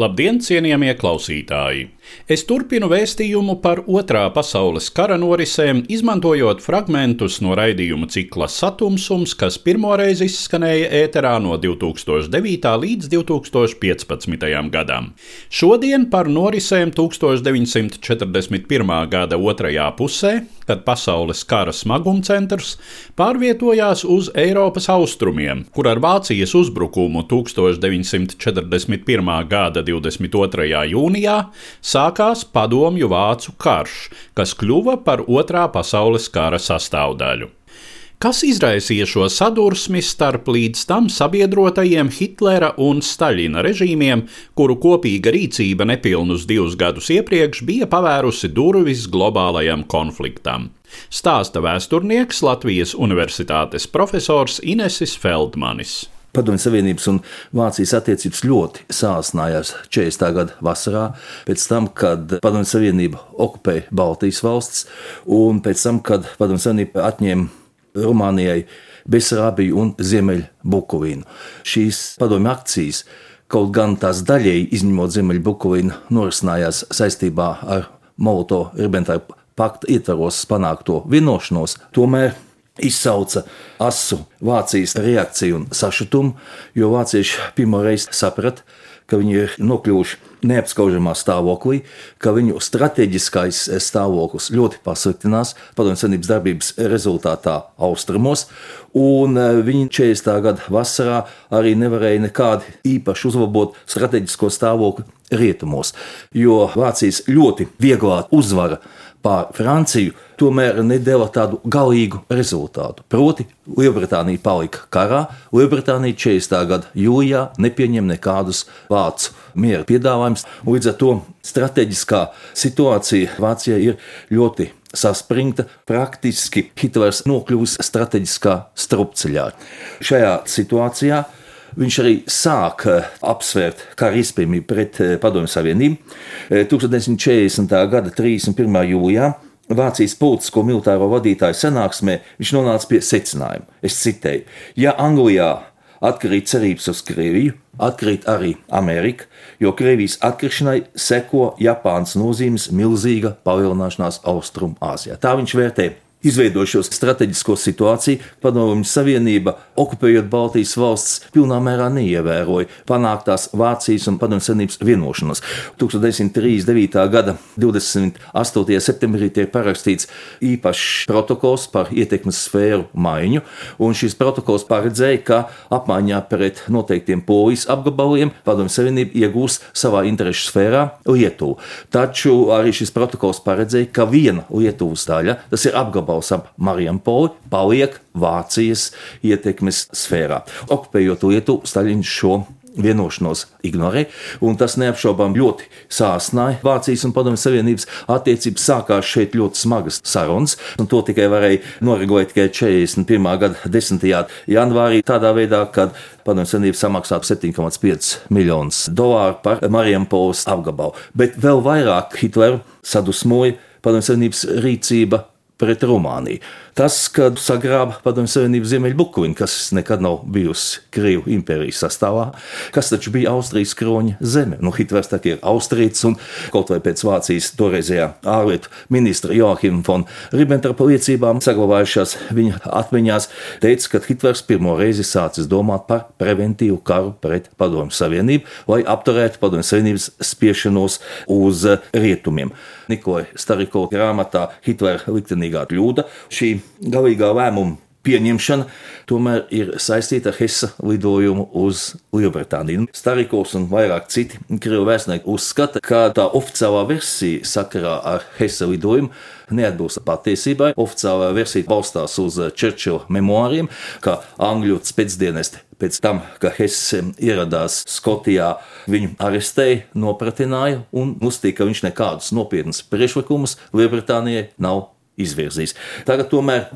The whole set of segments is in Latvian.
Labdien, cienījamie klausītāji! Es turpinu vēstījumu par Otrā pasaules kara norisēm, izmantojot fragmentus no raidījuma cikla Satumsums, kas pirmoreiz izskanēja ēterā no 2009. līdz 2015. gadam. Šodien par norisēm 1941. gada otrajā pusē, kad pasaules kara smagumcentrs pārvietojās uz Eiropas austrumiem, kur ar Vācijas uzbrukumu 1941. gada 22. jūnijā sākās Padomju Vācu karš, kas kļuva par Otrā pasaules kara sastāvdaļu. Kas izraisīja šo sadursmi starp līdz tam sabiedrotajiem Hitlera un Staļina režīmiem, kuru kopīga rīcība nepilnus divus gadus iepriekš bija pavērusi durvis globālajam konfliktam? Stāsta vēsturnieks Latvijas Universitātes profesors Inesis Feldmanis. Padomju Savienības un Vācijas attiecības ļoti sāsinājās 40. gada vasarā, pēc tam, kad Padomju Savienība okupēja Baltijas valsts, un pēc tam, kad Padomju Savienība atņēma Rumānijai Besarābiju un Ziemeļbukovīnu. Šīs padomju akcijas, kaut gan tās daļēji izņemot Ziemeļbukovīnu, norisinājās saistībā ar Molotovu-Ribbentropa pakta ietvaros panākto vienošanos, tomēr izsauca asu Vācijas reakciju un sašutumu, jo vācieši pirmo reizi saprata, ka viņi ir nokļuvuši neapskaužamā stāvoklī, ka viņu strateģiskais stāvoklis ļoti pasliktinās Padomju Savienības darbības rezultātā austrumos, un e, viņi 40. gada vasarā arī nevarēja nekādi īpaši uzlabot strateģisko stāvokli rietumos, jo Vācijas ļoti vieglā uzvara pār Franciju tomēr nedēva tādu galīgu rezultātu. Proti, Lielbritānija palika karā, Lielbritānija 40. gada jūlijā nepieņem nekādus vācu miera piedāvājumus. Līdz ar to strateģiskā situācija Vācijai ir ļoti saspringta, praktiski Hitlers nokļuvis strateģiskā strupceļā. Šajā situācijā Viņš arī sāk eh, apsvērt kara izpējamību pret eh, Padomju Savienību. 1940. Eh, gada 31. jūlijā Vācijas politisko militāro vadītāju sanāksmē viņš nonāca pie secinājuma. Es citēju, ja Anglijā atkrīt cerības uz Krieviju, atkrīt arī Amerika, jo Krievijas atkrišanai seko Japānas nozīmes milzīga palielināšanās Austrumāzijā. Tā viņš vērtē izveidojušos strateģisko situāciju, Padomju Savienība, okupējot Baltijas valsts, pilnā mērā neievēroja panāktās Vācijas un Padomju Savienības vienošanos. 1939. gada 28. septembrī tiek parakstīts īpašs protokols par ietekmes sfēru maiņu, un šis protokols paredzēja, ka apmaiņā pret noteiktiem polijas apgabaliem Padomju Savienība iegūs savā interešu sfērā Lietuvu. Taču arī šis protokols paredzēja, ka viena Lietuvas daļa, tas ir apgabals, apgabals ap Marijampoli paliek Vācijas ietekmes sfērā. Okupējot Lietuvu, Staļins šo vienošanos ignorē, un tas neapšaubām ļoti sāsināja Vācijas un Padomju Savienības attiecības. Sākās šeit ļoti smagas sarunas, un to tikai varēja noregulēt tikai 41. gada 10. janvārī, tādā veidā, kad Padomju Savienība samaksātu 7,5 miljonus dolāru par Marijampolsas apgabalu. Bet vēl vairāk Hitleru sadusmoja Padomju Savienības rīcība pret Rumāniju. Tas, kad sagrāba Padomju Savienību Ziemeļbukuļu, kas nekad nav bijusi Krievijas impērijas sastāvā, kas taču bija Austrijas kroņa zeme. Nu, Hitlers tā ir austrīts un kaut vai pēc Vācijas toreizējā ārlietu ministra Joachim von Ribbentropa liecībām saglabājušās viņa atmiņās, teica, ka Hitlers pirmo reizi sācis domāt par preventīvu karu pret Padomju Savienību, lai apturētu Padomju Savienības spiešanos uz rietumiem. Nikolai Stariko grāmatā Hitlera liktenīgā kļūda šī galīgā lēmuma pieņemšana tomēr ir saistīta ar Hessa lidojumu uz Lielbritāniju. Starikovs un vairāk citi krievu vēstnieki uzskata, ka tā oficiālā versija sakarā ar Hessa lidojumu neatbilst patiesībai. Oficiālā versija balstās uz Čerčila memoāriem, ka angļu spēcdienesti pēc tam, kad Hess ieradās Skotijā, viņu arestēja, nopratināja un uzstīja, ka viņš nekādus nopietnus priekšlikumus Lielbritānijai nav izvirzījis. Tagad tomēr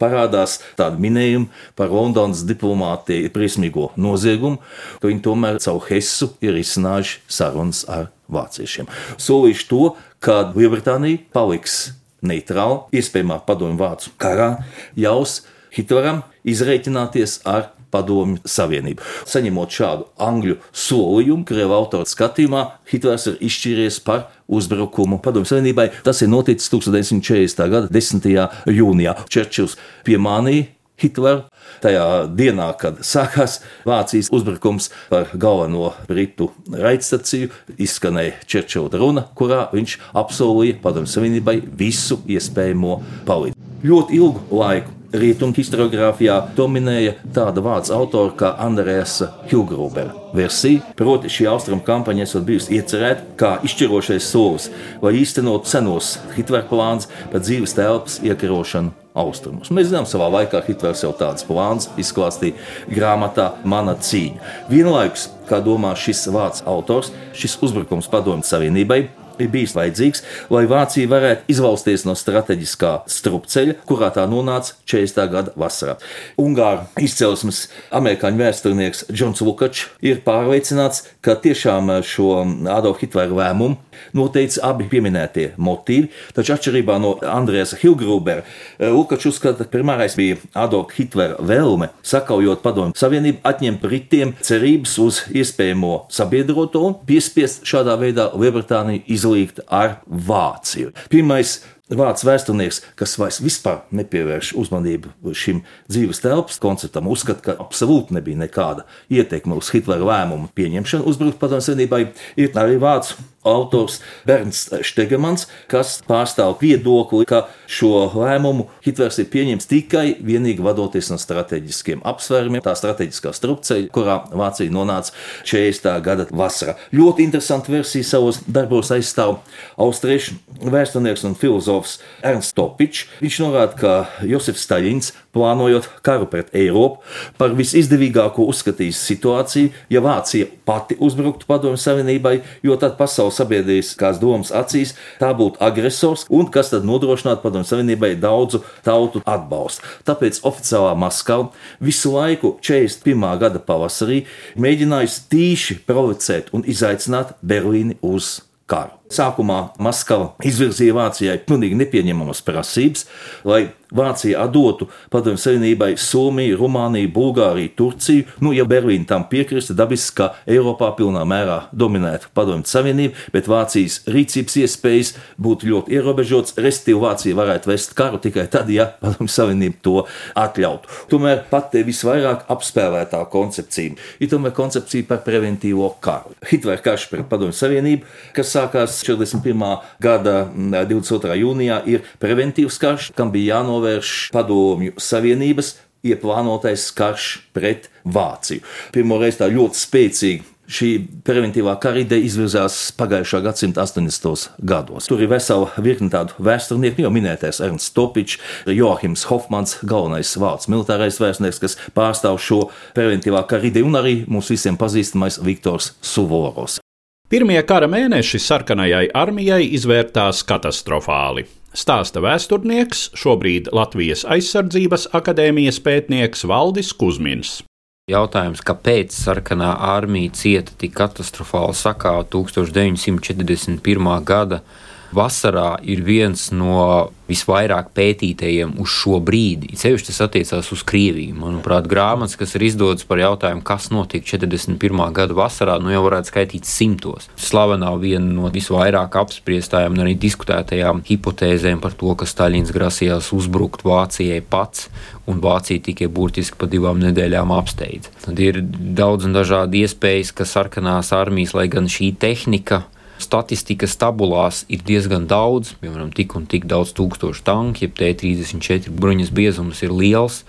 parādās tādi minējumi par Londonas diplomātiju briesmīgo noziegumu, ka viņi tomēr caur Hessu ir izcinājuši sarunas ar vāciešiem. Solīšu to, ka Lielbritānija paliks neitrāla, iespējamā padomju vācu karā, ļaus Hitleram izreikināties ar Padomju Savienību. Saņemot šādu angļu solījumu, Krievijas autora skatījumā, Hitlers ir izšķīries par uzbrukumu Padomju Savienībai. Tas ir noticis 1940. gada 10. jūnijā. Čerčils piemānīja Hitleru. Tajā dienā, kad sākās Vācijas uzbrukums par galveno britu raidstaciju, izskanēja Čerčila runa, kurā viņš apsolīja Padomju Savienībai visu iespējamo palīdzību. Ļoti ilgu laiku Rietumu historiografijā dominēja tāda vācu autora kā Andrēs Hilgrubera versija, proti šī austrumu kampaņa esot bijusi iecerēta kā izšķirošais solis, lai īstenotu senos Hitlera plāns par dzīves telpas iekarošanu austrumos. Mēs zinām, savā laikā Hitlers jau tādas plāns izklāstīja grāmatā Mana cīņa. Vienlaikus, kā domā šis vācu autors, šis uzbrukums Padomju Savienībai ir bijis vajadzīgs, lai Vācija varētu izvausties no strateģiskā strupceļa, kurā tā nonāca 40. gada vasarā. Ungāru izcelsmes amerikāņu vēsturnieks Džons Lukačs ir pārliecināts, ka tiešām šo Adolfa Hitlera lēmumu noteica abi pieminētie motīvi, taču atšķirībā no Andrēsa Hilgrubera, Lukačs uzskata, ka primārais bija Adolfa Hitlera vēlme sakaujot padomju savienību, atņemt Britiem cerības uz iespējamo sabiedroto un piespiest šādā veidā Lielbritāniju izlaikt izlīgt ar Vāciju. Pirmais Vācu vēsturnieks, kas vairs vispār nepievērš uzmanību šim dzīves telpas konceptam, uzskata, ka absolūti nebija nekāda ietekme uz Hitlera lēmumu pieņemšanu uzbrukt padomju savienībai, ir arī vācu autors Bernds Štegemans, kas pārstāv viedokli, ka šo lēmumu Hitlers ir pieņēmis tikai vienīgi vadoties no strateģiskiem apsvērumiem, tā strateģiskā strupceļa, kurā Vācija nonāca 40. gada vasarā. Ļoti interesanti versija savos darbos aizstāv austriešu vēsturnieks un filozofs Ernsts Topičs. Viņš norāda, ka Josefs Staļins plānojot karu pret Eiropu, par visizdevīgāko uzskatījis situāciju, ja Vācija pati uzbruktu Padomju Savienībai, jo tad pasaules sabiedriskās domas acīs tā būtu agresors un kas tad nodrošinātu Padomju Savienībai daudzu tautu atbalstu. Tāpēc oficiālā Maskava visu laiku 41. gada pavasarī mēģinājusi tīši provocēt un izaicināt Berlīni uz karu. Sākumā Maskava izvirzīja Vācijai pilnīgi nepieņemamas prasības, lai Vācija atdotu Padomju Savienībai Somiju, Rumāniju, Bulgāriju, Turciju. Nu, ja Berlīna tam piekrista, dabiski, ka Eiropā pilnā mērā dominētu Padomju Savienība, bet Vācijas rīcības iespējas būtu ļoti ierobežotas. Restīvi Vācija varētu vest karu tikai tad, ja Padomju Savienība to atļautu. Tomēr pati visvairāk apspēlētā koncepcija ir tomēr koncepcija par preventīvo karu. Hitlera karš pret Padomju Savienību, kas sākās 41. gada 22. jūnijā, ir preventīvs karš, kam bija jānovērš padomju savienības ieplānotais karš pret Vāciju. Pirmoreiz tā ļoti spēcīgi šī preventīvā kara ideja izvirzās pagājušā gadsimta 80. gados. Tur ir vesela virkne tādu vēsturnieku, jau minētais Ernsts Topičs, Joachims Hofmans, galvenais vācu militārais vēstnieks, kas pārstāv šo preventīvā kara ideju, un arī mums visiem pazīstamais Viktors Suvorovs. Pirmie kara mēneši sarkanajai armijai izvērtās katastrofāli. Stāsta vēsturnieks, šobrīd Latvijas aizsardzības akadēmijas pētnieks Valdis Kusmins. Jautājums, kāpēc sarkanā armija cieta tik katastrofāli sakā 1941. gada vasarā ir viens no visvairāk pētītajiem uz šo brīdi. Ceļš tas attiecās uz Krieviju. Manuprāt, grāmatas, kas ir izdotas par jautājumu, kas notika 41. gada vasarā, nu jau varētu skaitīt simtos. Slavenā viena no visvairāk apspriestajām un arī diskutētajām hipotēzēm par to, ka Staļins grasījās uzbrukt Vācijai pats, un Vācija tikai burtiski pa divām nedēļām apsteidza. Tad ir daudz un dažādi iespējas, ka sarkanās armijas, lai gan šī tehnika, statistikas tabulās ir diezgan daudz, piemēram, tik un tik daudz tūkstošu tanku, ja T-34 bruņas biezums ir liels.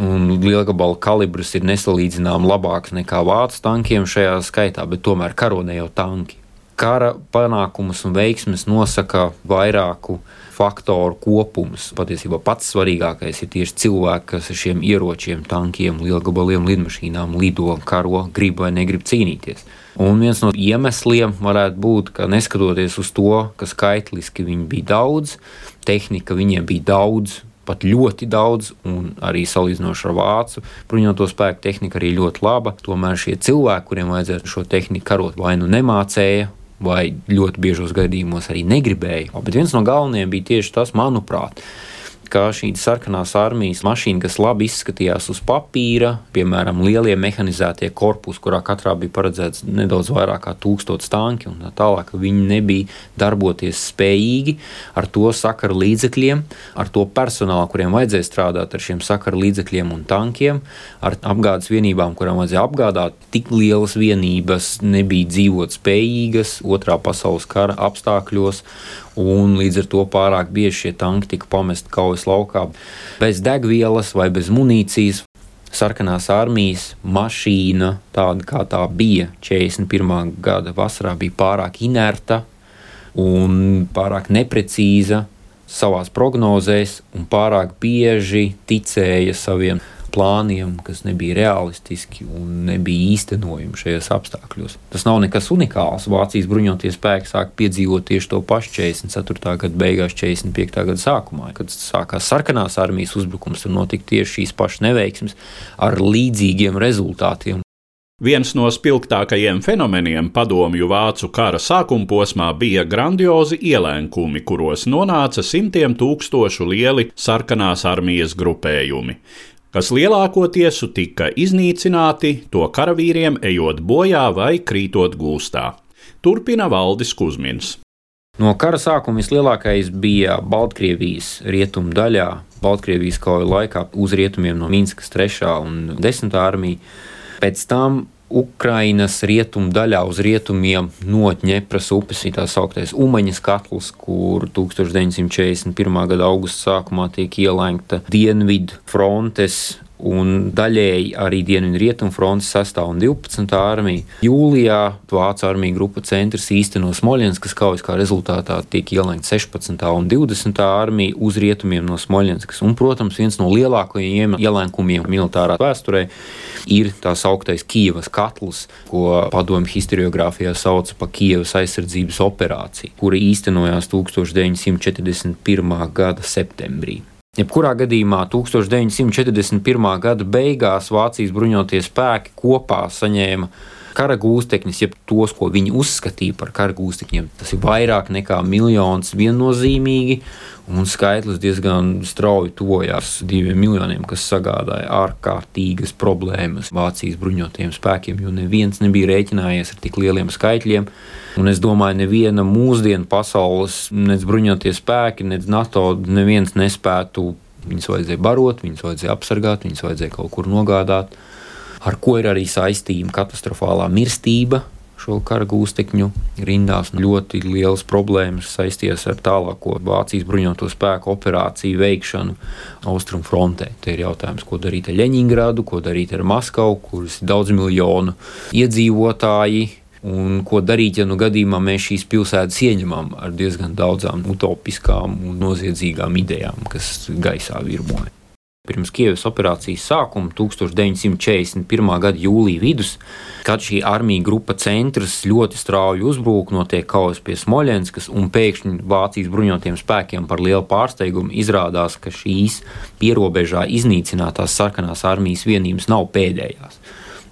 Un lielgabala kalibrs ir nesalīdzināmāk labāks nekā vācu tankiem šajā skaitā, bet tomēr karo ne jau tanki. Kara panākumus un veiksmes nosaka vairāku faktoru kopums. Patiesībā pats svarīgākais ir tieši cilvēki, kas ar šiem ieročiem, tankiem, lielgabaliem, lidmašīnām lido, karo, grib vai negrib cīnīties. Un viens no iemesliem varētu būt, ka neskatoties uz to, ka skaitliski viņi bija daudz, tehnika viņiem bija daudz, pat ļoti daudz, un arī salīdzinoši ar vācu bruņoto spēku tehnika arī ļoti laba. Tomēr šie cilvēki, kuriem vajadzētu šo tehniku karot, vai nu nemācēja, vai ļoti biežos gadījumos arī negribēja. Bet viens no galvenajiem bija tieši tas, manuprāt, ka šī sarkanās armijas mašīna, kas labi izskatījās uz papīra, piemēram, lielie mehanizētie korpusi, kurā katrā bija paredzēts nedaudz vairāk kā tūkstots tanki un tā tālāk, viņi nebija darboties spējīgi ar to sakaru līdzekļiem, ar to personālu, kuriem vajadzēja strādāt ar šiem sakaru līdzekļiem un tankiem, ar apgādes vienībām, kurām vajadzēja apgādāt, tik lielas vienības nebija dzīvot spējīgas otrā pasaules kara apstākļos un līdz ar to pārāk bieži šie tanki tika pamesti kaujas laukā bez degvielas vai bez munīcijas. Sarkanās armijas mašīna, tāda kā tā bija 41. gada vasarā, bija pārāk inerta un pārāk neprecīza savās prognozēs, un pārāk bieži ticēja saviem plāniem, kas nebija realistiski un nebija īstenojami šajos apstākļos. Tas nav nekas unikāls. Vācijas bruņoties spēki sāk piedzīvot tieši to pašu 44. gada beigās, 45. gada sākumā, kad sākās sarkanās armijas uzbrukums, tur notika tieši šīs pašas neveiksmes ar līdzīgiem rezultātiem. Viens no spilgtākajiem fenomeniem padomju vācu kara sākuma posmā bija grandiozi ielēkumi, kuros nonāca simtiem tūkstošu lieli sarkanās armijas grupējumi kas lielākoties tika iznīcināti to karavīriem ejot bojā vai krītot gūstā. Turpina Valdis Kusmins. No kara sākuma vislielākais bija Baltkrievijas rietumu daļā. Baltkrievijas kauju laikā uz rietumiem no Minskas 3. un 10. armija. Pēc tam Ukrainas rietumu daļā uz rietumiem no Ņepras upes ir tā sauktais Umaņas katls, kur 1941. gada augusta sākumā tiek ielēgta Dienvidu frontes un daļēji arī Dienvidu rietumu frontes 6. un 12. armija. Jūlijā Vācu armija grupa centrs īsteno Smoļenskas kaujas, kā rezultātā tiek ielēgta 16. un 20. armija uz rietumiem no Smoļenskas. Un, protams, viens no lielākajiem ielēkumiem militārā vēsturē ir tā sauktais Kievas katls, ko padomju historiografijā sauca par Kievas aizsardzības operāciju, kura īstenojās 1941. gada septembrī. Jebkurā gadījumā 1941. gada beigās Vācijas bruņotie spēki kopā saņēma kara gūstekņus, jeb tos, ko viņi uzskatīja par kara gūstekņiem. Tas ir vairāk nekā miljons viennozīmīgi, un skaitlis diezgan strauji tuvojās diviem miljoniem, kas sagādāja ārkārtīgas problēmas Vācijas bruņotajiem spēkiem, jo neviens nebija rēķinājies ar tik lieliem skaitļiem. Un es domāju, neviena mūsdienu pasaules, nec bruņotie spēki, nec NATO, neviens nespētu. Viņus vajadzēja barot, viņus vajadzēja apsargāt, viņus vajadzēja kaut kur nogādāt, ar ko ir arī saistība katastrofālā mirstība, šo kara gūstekņu rindās. Ļoti liels problēmas saistīts ar tālāko Vācijas bruņoto spēku operāciju veikšanu austrumu frontē. Te ir jautājums, ko darīt ar Leņņģerādu, ko darīt ar Maskavu, kuras ir daudz miljonu iedzīvotāji. Un ko darīt, ja nu gadījumā mēs šīs pilsētas ieņemam ar diezgan daudzām utopiskām un noziedzīgām idejām, kas gaisā virmoja. Pirms Kievas operācijas sākuma, 1941. gada jūlija vidus, kad šī armija grupa centrs ļoti strauji uzbrūk, notiek kaujas pie Smoļenskas, un pēkšņi Vācijas bruņotiem spēkiem par lielu pārsteigumu izrādās, ka šīs pierobežā iznīcinātās sarkanās armijas vienības nav pēdējās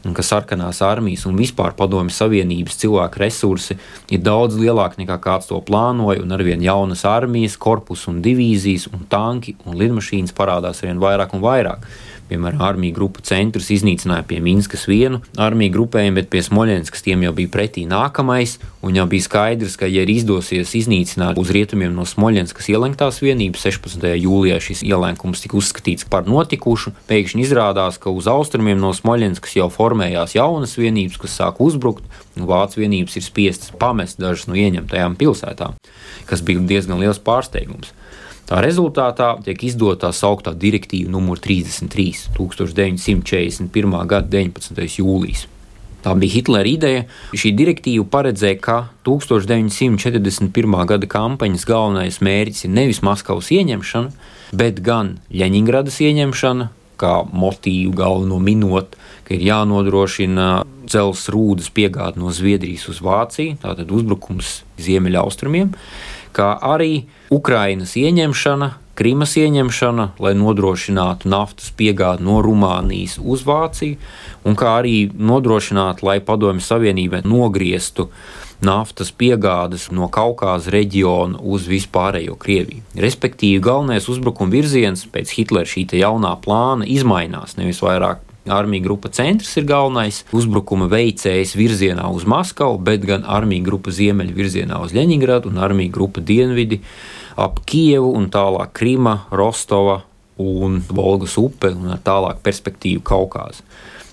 un ka sarkanās armijas un vispār padomju savienības cilvēku resursi ir daudz lielāki nekā kāds to plānoja, un arvien jaunas armijas, korpus un divīzijas un tanki un lidmašīnas parādās arvien vairāk un vairāk. Piemēram, armija grupu centrus iznīcināja pie Minskas vienu armiju grupējumu, bet pie Smoļenskas tiem jau bija pretī nākamais. Un jau bija skaidrs, ka, ja izdosies iznīcināt uz rietumiem no Smoļenskas ielenktās vienības, 16. jūlijā šis ielenkums tika uzskatīts par notikušu. Pēkšņi izrādās, ka uz austrumiem no Smoļenskas jau formējās jaunas vienības, kas sāk uzbrukt. Vācu vienības ir spiestas pamest dažas no ieņemtajām pilsētām, kas bija diezgan liels pārsteigums. Tā rezultātā tiek izdota tā sauktā direktīva numur 33, 1941. gada 19. jūlijas. Tā bija Hitlera ideja. Šī direktīva paredzēja, ka 1941. gada kampaņas galvenais mērķis ir nevis Maskavas ieņemšana, bet gan Ļeņingradas ieņemšana, kā motīvu galveno minot, ka ir jānodrošina dzelzceļa rūdas piegāde no Zviedrijas uz Vāciju, tātad uzbrukums ziemeļaustrumiem kā arī Ukrainas ieņemšana, Krimas ieņemšana, lai nodrošinātu naftas piegādi no Rumānijas uz Vāciju, un kā arī nodrošināt, lai Padomju Savienībai nogrieztu naftas piegādes no Kaukāza reģiona uz vispārējo Krieviju. Respektīvi, galvenais uzbrukuma virziens pēc Hitlera šī jaunā plāna izmainās. Nevis vairāk Armija grupa centrs ir galvenais uzbrukuma veicējs virzienā uz Maskavu, bet gan armija grupa ziemeļu virzienā uz Leņņģerādu un armija grupa dienvidi ap Kijevu un tālāk Krima, Rostova un Volgas upe un ar tālāk perspektīvu Kaukāzu.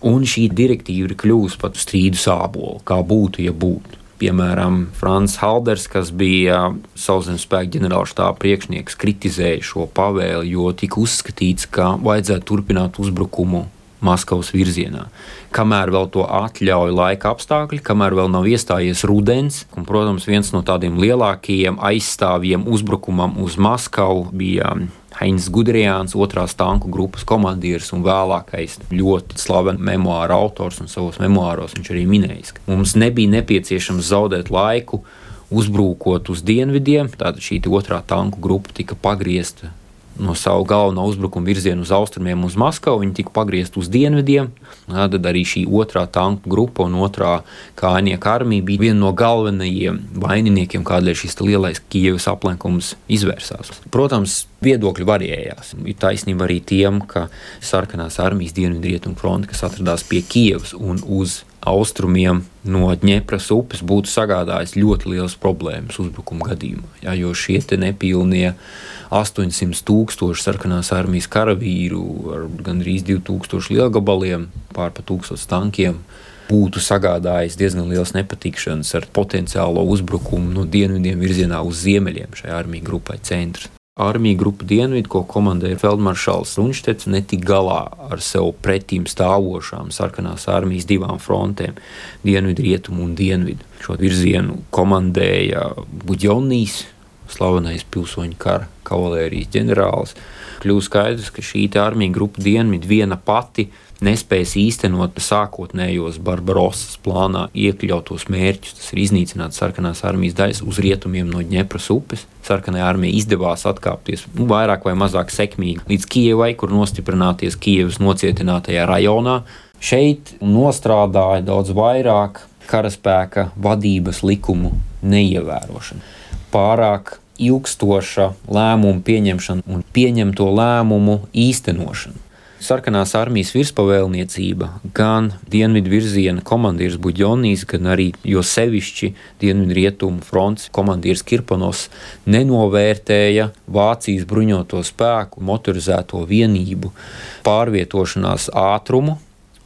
Un šī direktīva ir kļuvusi par strīdu sābolu, kā būtu, ja būtu. Piemēram, Frans Halders, kas bija sauszemes spēku ģenerālštāba priekšnieks, kritizēja šo pavēli, jo tika uzskatīts, ka vajadzētu turpināt uzbrukumu Maskavas virzienā. Kamēr vēl to atļauj laika apstākļi, kamēr vēl nav iestājies rudens, un, protams, viens no tādiem lielākajiem aizstāvjiem uzbrukumam uz Maskavu bija Heinz Gudrijāns, otrās tanku grupas komandieris un vēlākais ļoti slavens memoāra autors un savos memoāros viņš arī minējis, ka mums nebija nepieciešams zaudēt laiku uzbrukot uz dienvidiem, tātad šī otrā tanku grupa tika pagriezta no savu galveno uzbrukumu virzienu uz austrumiem, uz Maskavu. Viņi tika pagriezti uz dienvidiem. Tad arī šī otrā tanku grupa un otrā kājnieka armija bija viena no galvenajiem vaininiekiem, kādēļ šis lielais Kievas aplenkums izvērsās. Protams, viedokļi varējās. Ir taisnība arī tiem, ka sarkanās armijas dienvidrietumu fronte, kas atradās pie Kievas un uz austrumiem no Dņepras upes būtu sagādājis ļoti liels problēmas uzbrukuma gadījumā. Jā, jo šie nepilnie 800 tūkstoši sarkanās armijas karavīru ar gandrīz 2000 lielgabaliem, pār pa 1000 tankiem. Būtu sagādājis diezgan liels nepatikšanas ar potenciālo uzbrukumu no dienvidiem virzienā uz ziemeļiem šai armijas grupai centrs. Armija grupa Dienvidu, ko komandēja Feldmaršals Runštets, netika galā ar sev pretīm stāvošām sarkanās armijas divām frontēm - dienvidu, rietumu un dienvidu. Šo virzienu komandēja Buģonijas, slavenais pilsoņu kara kavalērijas ģenerālis. Kļūst skaidrs, ka šī armija grupa Dienvidu viena pati nespēs īstenot sākotnējos Barbarosas plānā iekļautos mērķus. Tas ir iznīcināt sarkanās armijas daļas uz rietumiem no Dņepras upes. Sarkanai armijai izdevās atkāpties nu, vairāk vai mazāk sekmīgi līdz Kijevai, kur nostiprināties Kijevas nocietinātajā rajonā. Šeit nostrādāja daudz vairāk karaspēka vadības likumu neievērošana. Pārāk ilgstoša lēmumu pieņemšana un pieņemto lēmumu īstenošana. Sarkanās armijas virspavēlniecība, gan dienvidu virziena komandieris Buģonijas, gan arī jo sevišķi dienvidu rietumu fronts komandieris Kirpanos nenovērtēja Vācijas bruņoto spēku, motorizēto vienību pārvietošanās ātrumu,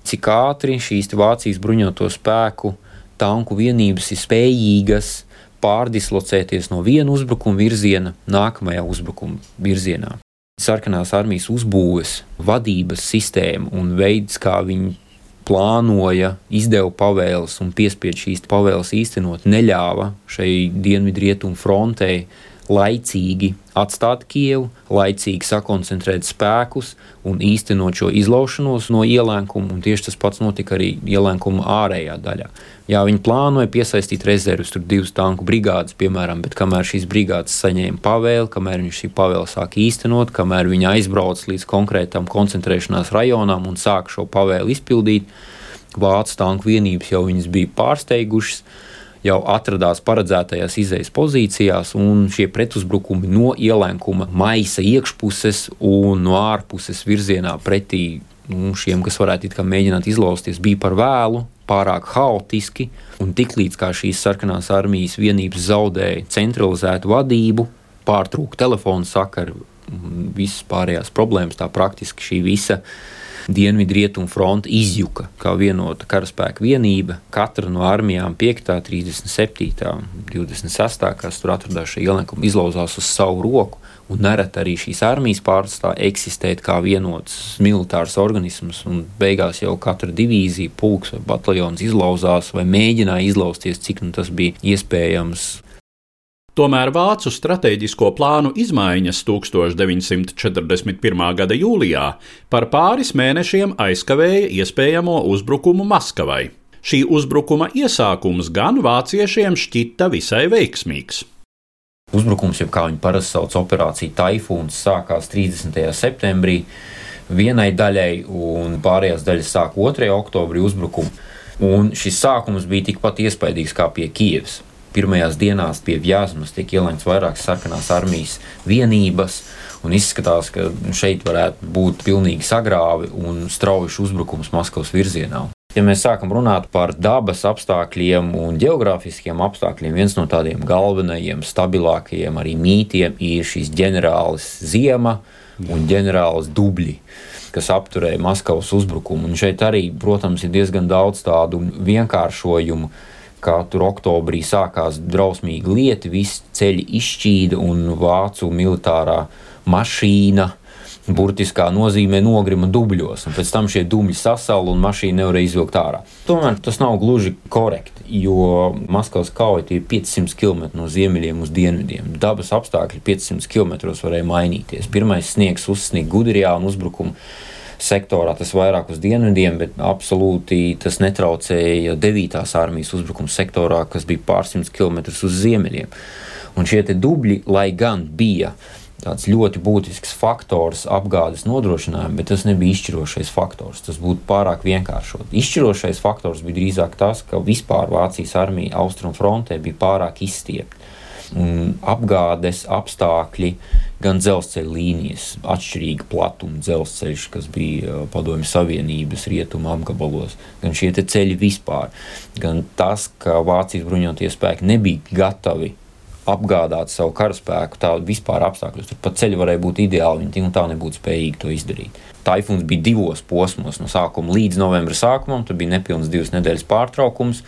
cik ātri šīs Vācijas bruņoto spēku tanku vienības ir spējīgas pārdislocēties no viena uzbrukuma virziena nākamajā uzbrukuma virzienā sarkanās armijas uzbūves, vadības sistēma un veids, kā viņi plānoja, izdeva pavēles un piespiedu šīs pavēles īstenot, neļāva šai dienvidrietumu frontei laicīgi atstāt Kievu, laicīgi sakoncentrēt spēkus un īstenot šo izlaušanos no ielēkuma. Tieši tas pats notika arī ielēkuma ārējā daļā. Jā, viņi plānoja piesaistīt rezervus, tur divas tanku brigādes, piemēram, bet kamēr šīs brigādes saņēma pavēli, kamēr viņi šī pavēle sāk īstenot, kamēr viņi aizbrauc līdz konkrētam koncentrēšanās rajonam un sāk šo pavēli izpildīt, vācu tanku vienības jau viņas bija pārsteigušas jau atradās paredzētajās izējas pozīcijās, un šie pretuzbrukumi no ielēkuma maisa iekšpuses un no ārpuses virzienā pretī nu, šiem, kas varētu mēģināt izlausties, bija par vēlu, pārāk haotiski. Un tiklīdz šīs sarkanās armijas vienības zaudēja centralizētu vadību, pārtrūka telefona sakaru, visas pārējās problēmas, tā praktiski šī visa Dienvidu-Rietumu fronte izjuka kā vienota karaspēka vienība. Katra no armijām, 5, 37, 26, kas tur atradās šajā ielenkumā, izlauzās uz savu roku. Un nereti arī šīs armijas pārstāv eksistēt kā vienots militārs organisms, un beigās jau katra divīzija, pulks vai bataljons izlauzās vai mēģināja izlausties, cik nu tas bija iespējams. Tomēr vācu stratēģisko plānu izmaiņas 1941. gada jūlijā par pāris mēnešiem aizkavēja iespējamo uzbrukumu Maskavai. Šī uzbrukuma iesākums gan vāciešiem šķita visai veiksmīgs. Uzbrukums, jeb kā viņi parasti sauc, operācija Taifūns, sākās 30. septembrī vienai daļai, un pārējās daļas sāk 2. oktobrī uzbrukumu. Un šis sākums bija tikpat iespaidīgs kā pie Kievas. Pirmajās dienās pie Vjāzmas tiek ielemts vairākas sarkanās armijas vienības, un izskatās, ka šeit varētu būt pilnīgi sagrāvi un strauji uzbrukums Maskavas virzienā. Ja mēs sākam runāt par dabas apstākļiem un geogrāfiskiem apstākļiem, viens no tādiem galvenajiem, stabilākajiem arī mītiem ir šis ģenerālis Ziema un ģenerālis Dubļi kas apturēja Maskavas uzbrukumu. Un šeit arī, protams, ir diezgan daudz tādu vienkāršojumu, kā tur oktobrī sākās drausmīgi lieti, visi ceļi izšķīda un vācu militārā mašīna burtiskā nozīmē nogrima dubļos, un pēc tam šie dubļi sasala un mašīna nevarēja izvilkt ārā. Tomēr tas nav gluži korekti, jo Maskavas kauja ir 500 km no ziemeļiem uz dienvidiem. Dabas apstākļi 500 km varēja mainīties. Pirmais sniegs uzsniegt Gudrijā un uzbrukumu sektorā, tas vairāk uz dienvidiem, bet absolūti tas netraucēja 9. armijas uzbrukuma sektorā, kas bija pārsimts km uz ziemeļiem. Un šie dubļi, lai gan bija tāds ļoti būtisks faktors apgādes nodrošinājumam, bet tas nebija izšķirošais faktors. Tas būtu pārāk vienkāršot. Izšķirošais faktors bija drīzāk tas, ka vispār Vācijas armija austrumu frontē bija pārāk izstiepta. Un apgādes apstākļi, gan dzelzceļa līnijas, atšķirīga platuma dzelzceļš, kas bija uh, Padomju Savienības rietumu apgabalos, gan šie ceļi vispār, gan tas, ka Vācijas bruņotie spēki nebija gatavi apgādāt savu karaspēku tādu vispār apstākļos. Tur pat ceļi varēja būt ideāli, viņi tik un tā nebūtu spējīgi to izdarīt. Taifuns bija divos posmos, no sākuma līdz novembra sākumam. Tur bija nepilns divas nedēļas pārtraukums,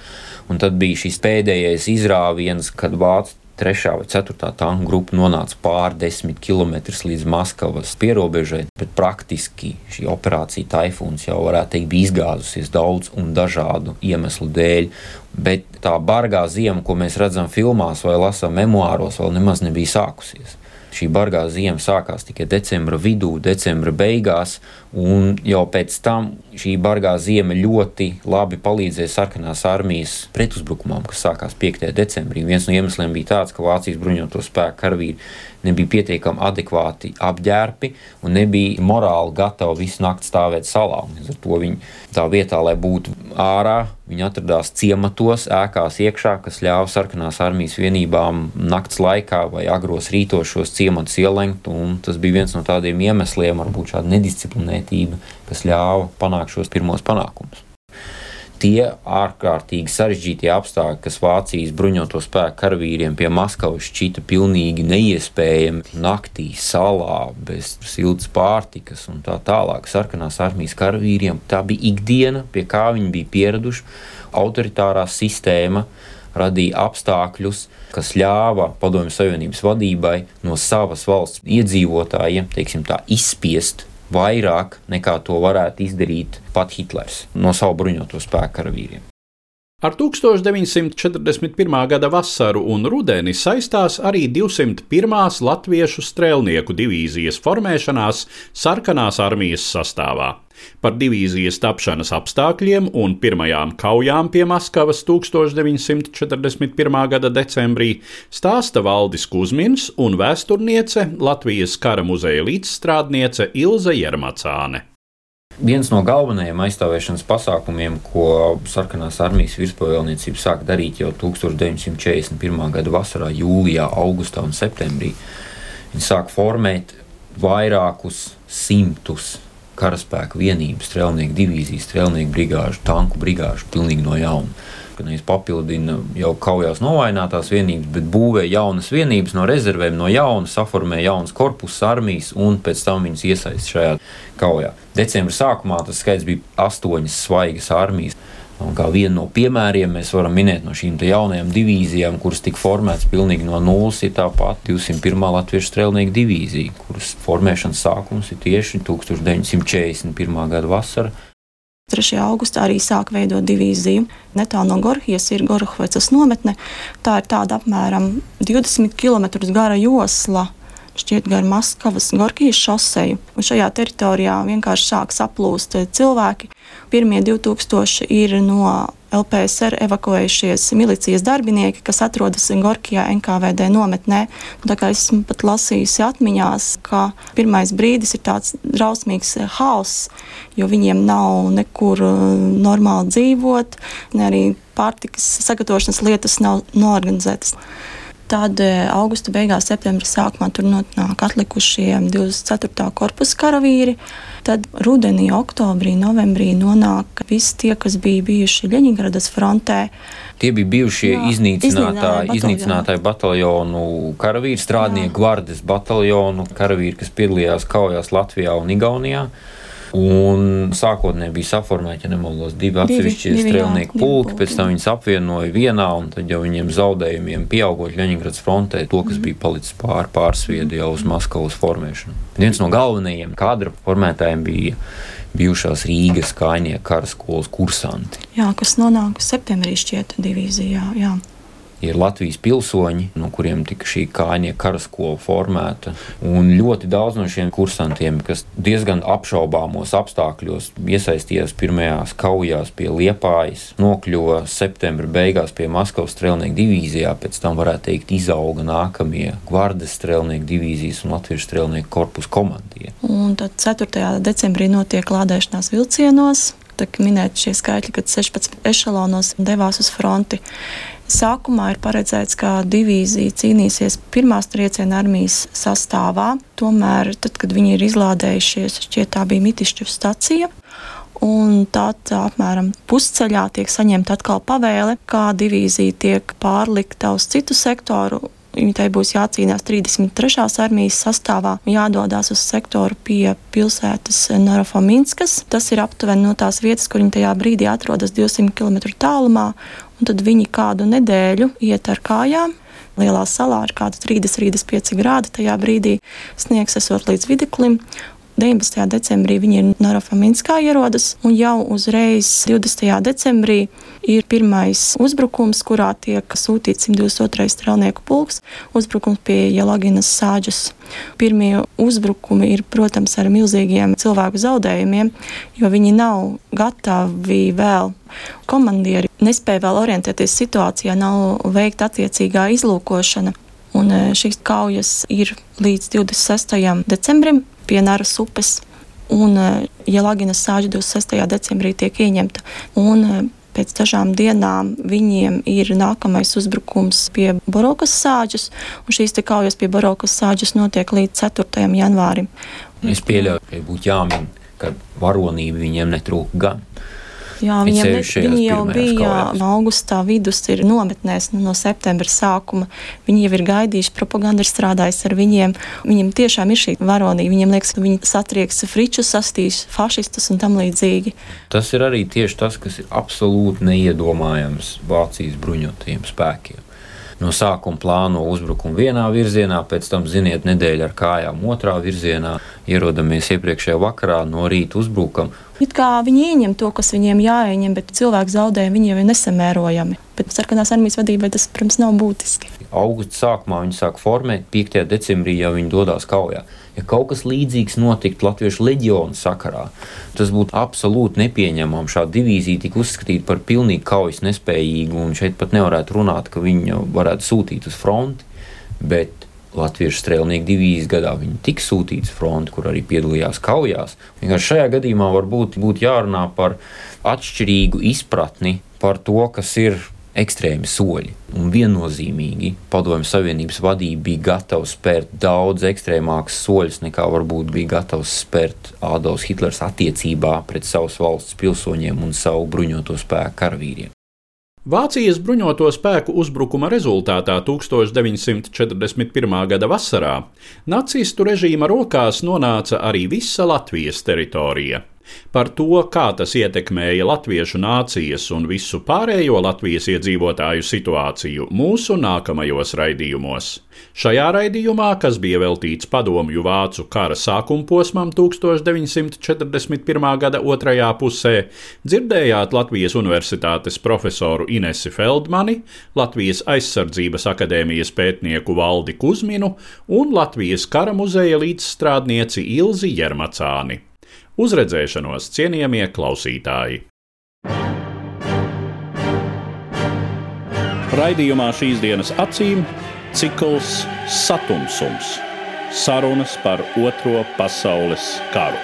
un tad bija šis pēdējais izrāviens, kad vācu trešā vai ceturtā tanku grupa nonāca pāri desmit km līdz Maskavas pierobežai, bet praktiski šī operācija Taifuns jau varētu teikt bija izgāzusies daudz un dažādu iemeslu dēļ. Bet tā bargā ziema, ko mēs redzam filmās vai lasām memoāros, vēl nemaz nebija sākusies. Šī bargā ziema sākās tikai decembra vidū, decembra beigās, un jau pēc tam šī bargā ziema ļoti labi palīdzēja sarkanās armijas pretuzbrukumam, kas sākās 5. decembrī. Viens no iemesliem bija tāds, ka Vācijas bruņoto spēku karavīri nebija pietiekami adekvāti apģērbi un nebija morāli gatavi visu nakti stāvēt salā. Līdz ar to viņi tā vietā, lai būtu ārā, viņi atradās ciematos, ēkās iekšā, kas ļāva sarkanās armijas vienībām nakts laikā vai agros rītos šos ciematus ielenkt. Tas bija viens no tādiem iemesliem, varbūt šāda nedisciplinētība, kas ļāva panākt šos pirmos panākumus. Tie ārkārtīgi sarežģītie apstākļi, kas Vācijas bruņoto spēku karavīriem pie Maskavas šķita pilnīgi neiespējami, naktī salā, bez siltas pārtikas un tā tālāk, sarkanās armijas karavīriem, tā bija ikdiena, pie kā viņi bija pieraduši. Autoritārā sistēma radīja apstākļus, kas ļāva Padomju Savienības vadībai no savas valsts iedzīvotājiem, teiksim tā, izspiest vairāk nekā to varētu izdarīt pat Hitlers no savu bruņoto spēku karavīriem. Ar 1941. gada vasaru un rudeni saistās arī 201. latviešu strēlnieku divīzijas formēšanās sarkanās armijas sastāvā. Par divīzijas tapšanas apstākļiem un pirmajām kaujām pie Maskavas 1941. gada decembrī stāsta Valdis Kusmins un vēsturniece Latvijas kara muzeja līdzstrādniece Ilze Jermacāne. Viens no galvenajiem aizstāvēšanas pasākumiem, ko sarkanās armijas virspavēlniecība sāka darīt jau 1941. gada vasarā, jūlijā, augustā un septembrī, viņi sāka formēt vairākus simtus karaspēka vienības, strēlnieku divīzijas, strēlnieku brigāžu, tanku brigāžu pilnīgi no jauna. Kad nevis papildina jau kaujās novainātās vienības, bet būvē jaunas vienības no rezervēm, no jauna, saformē jaunas korpusu armijas un pēc tam viņas iesaist šajā kaujā. Decembra sākumā tas skaits bija astoņas svaigas armijas. Un kā vienu no piemēriem mēs varam minēt no šīm jaunajām divīzijām, kuras tika formētas pilnīgi no nulles, ir tā pati 201. Latviešu strēlnieku divīzija, kuras formēšanas sākums ir tieši 1941. gada vasara. 3. augustā arī sāk veidot divīziju. Netālu no Gorhijas ir Gorhvecas nometne. Tā ir tāda apmēram 20 km gara josla šķiet gar Maskavas Gorkijas šoseju. Un šajā teritorijā vienkārši sāk saplūst cilvēki. Pirmie 2000 ir no LPSR evakuējušies milicijas darbinieki, kas atrodas Gorkijā NKVD nometnē. Tā kā esmu pat lasījusi atmiņās, ka pirmais brīdis ir tāds drausmīgs hauss, jo viņiem nav nekur uh, normāli dzīvot, ne arī pārtikas sagatavošanas lietas nav norganizētas. Tad e, augusta beigās, septembra sākumā tur nonāk atlikušie 24. korpusa karavīri. Tad rudenī, oktobrī, novembrī nonāk visi tie, kas bija bijuši Ļeņģeradas frontē. Tie bija bijušie Jā, iznīcinātāji, iznīcinātāji bataljonu karavīri, strādnieku gvardes bataljonu karavīri, kas piedalījās kaujās Latvijā un Igaunijā. Un sākotnēji bija saformēti, ja nemaldos, divi atsevišķi strēlnieku pulki, pēc tam viņas apvienoja vienā, un tad jau viņiem zaudējumiem pieaugot Ļeņingrads frontē, to, kas bija palicis pār pārsviedi jau uz Maskavas formēšanu. Viens no galvenajiem kadra formētājiem bija bijušās Rīgas kājnieku karaskolas kursanti. Jā, kas nonāca septembrī šķiet divīzijā. Jā ir Latvijas pilsoņi, no kuriem tika šī kājnieku karaskola formēta. Un ļoti daudz no šiem kursantiem, kas diezgan apšaubāmos apstākļos iesaistījās pirmajās kaujās pie Liepājas, nokļuva septembra beigās pie Maskavas strēlnieku divīzijā, pēc tam varētu teikt izauga nākamie gvardes strēlnieku divīzijas un Latvijas strēlnieku korpusu komandie. Un tad 4. decembrī notiek lādēšanās vilcienos. Tiek minēti šie skaitļi, kad 16 ešalonos devās uz fronti. Sākumā ir paredzēts, ka divīzija cīnīsies pirmās trieciena armijas sastāvā. Tomēr, tad, kad viņi ir izlādējušies, šķiet, tā bija Mitišķu stacija. Un tad apmēram pusceļā tiek saņemta atkal pavēle, kā divīzija tiek pārlikta uz citu sektoru. Viņai būs jācīnās 33. armijas sastāvā, jādodas uz sektoru pie pilsētas Narafominskas. Tas ir aptuveni no tās vietas, kur viņi tajā brīdī atrodas 200 km tālumā tad viņi kādu nedēļu iet ar kājām. Lielā salā kaut kāda 30-35 grādi. Tajā brīdī sniegs esot līdz viduklim, 19. decembrī viņi ir Narafaminskā ierodas, un jau uzreiz 20. decembrī ir pirmais uzbrukums, kurā tiek sūtīts 122. strelnieku pulks, uzbrukums pie Jelaginas sāģes. Pirmie uzbrukumi ir, protams, ar milzīgiem cilvēku zaudējumiem, jo viņi nav gatavi vēl. Komandieri nespēja vēl orientēties situācijā, nav veikta attiecīgā izlūkošana. Un e, šīs kaujas ir līdz 26. decembrim, pie Nāras upes. Un ja sāģa 26. decembrī tiek ieņemta. Un, Pēc dažām dienām viņiem ir nākamais uzbrukums pie Borokas sāģes, un šīs kaujas pie Borokas sāģes notiek līdz 4. janvārim. Es pieļauju, ka būtu jāmin, ka varonība viņiem netrūka gan. Jā, viņiem ne, viņi jau bija no augustā vidus, ir nometnēs no septembra sākuma. Viņi jau ir gaidījuši, propaganda ir strādājusi ar viņiem. Viņiem tiešām ir šī varonība. Viņiem liekas, ka viņi satrieks fričus, sastīs fašistus un tam līdzīgi. Tas ir arī tieši tas, kas ir absolūti neiedomājams Vācijas bruņotajiem spēkiem no sākuma plāno uzbrukumu vienā virzienā, pēc tam, ziniet, nedēļa ar kājām otrā virzienā, ierodamies iepriekšējā vakarā, no rīta uzbrukam. It kā viņi ieņem to, kas viņiem jāieņem, bet cilvēku zaudējumi viņiem ir nesamērojami. Bet sarkanās armijas vadībai tas, protams, nav būtiski. Augusta sākumā viņi sāk formēt, 5. decembrī jau viņi dodas kaujā. Ja kaut kas līdzīgs notiktu Latviešu leģionu sakarā, tas būtu absolūti nepieņemami. Šāda divīzija tika uzskatīta par pilnīgi kaujas nespējīgu, un šeit pat nevarētu runāt, ka viņi varētu sūtīt uz fronti. Bet Latviešu strēlnieku divīzijas gadā viņi tika sūtīti uz fronti, kur arī piedalījās kaujās. Vienkārši šajā gadījumā varbūt būtu jārunā par atšķirīgu izpratni par to, kas ir ekstrēmi soļi. Un viennozīmīgi Padomju Savienības vadība bija gatava spērt daudz ekstrēmākus soļus, nekā varbūt bija gatavs spērt Adolfs Hitlers attiecībā pret savas valsts pilsoņiem un savu bruņoto spēku karavīriem. Vācijas bruņoto spēku uzbrukuma rezultātā 1941. gada vasarā nacistu režīma rokās nonāca arī visa Latvijas teritorija. Par to, kā tas ietekmēja latviešu nācijas un visu pārējo Latvijas iedzīvotāju situāciju mūsu nākamajos raidījumos. Šajā raidījumā, kas bija veltīts padomju vācu kara sākuma posmam 1941. gada otrajā pusē, dzirdējāt Latvijas Universitātes profesoru Inesi Feldmani, Latvijas aizsardzības akadēmijas pētnieku Valdi Kuzminu un Latvijas kara muzeja līdzstrādnieci Ilzi Jermacāni. Uz redzēšanos, cienījamie klausītāji! Raidījumā šīs dienas acīm cikls Satumsums - sarunas par Otro pasaules karu.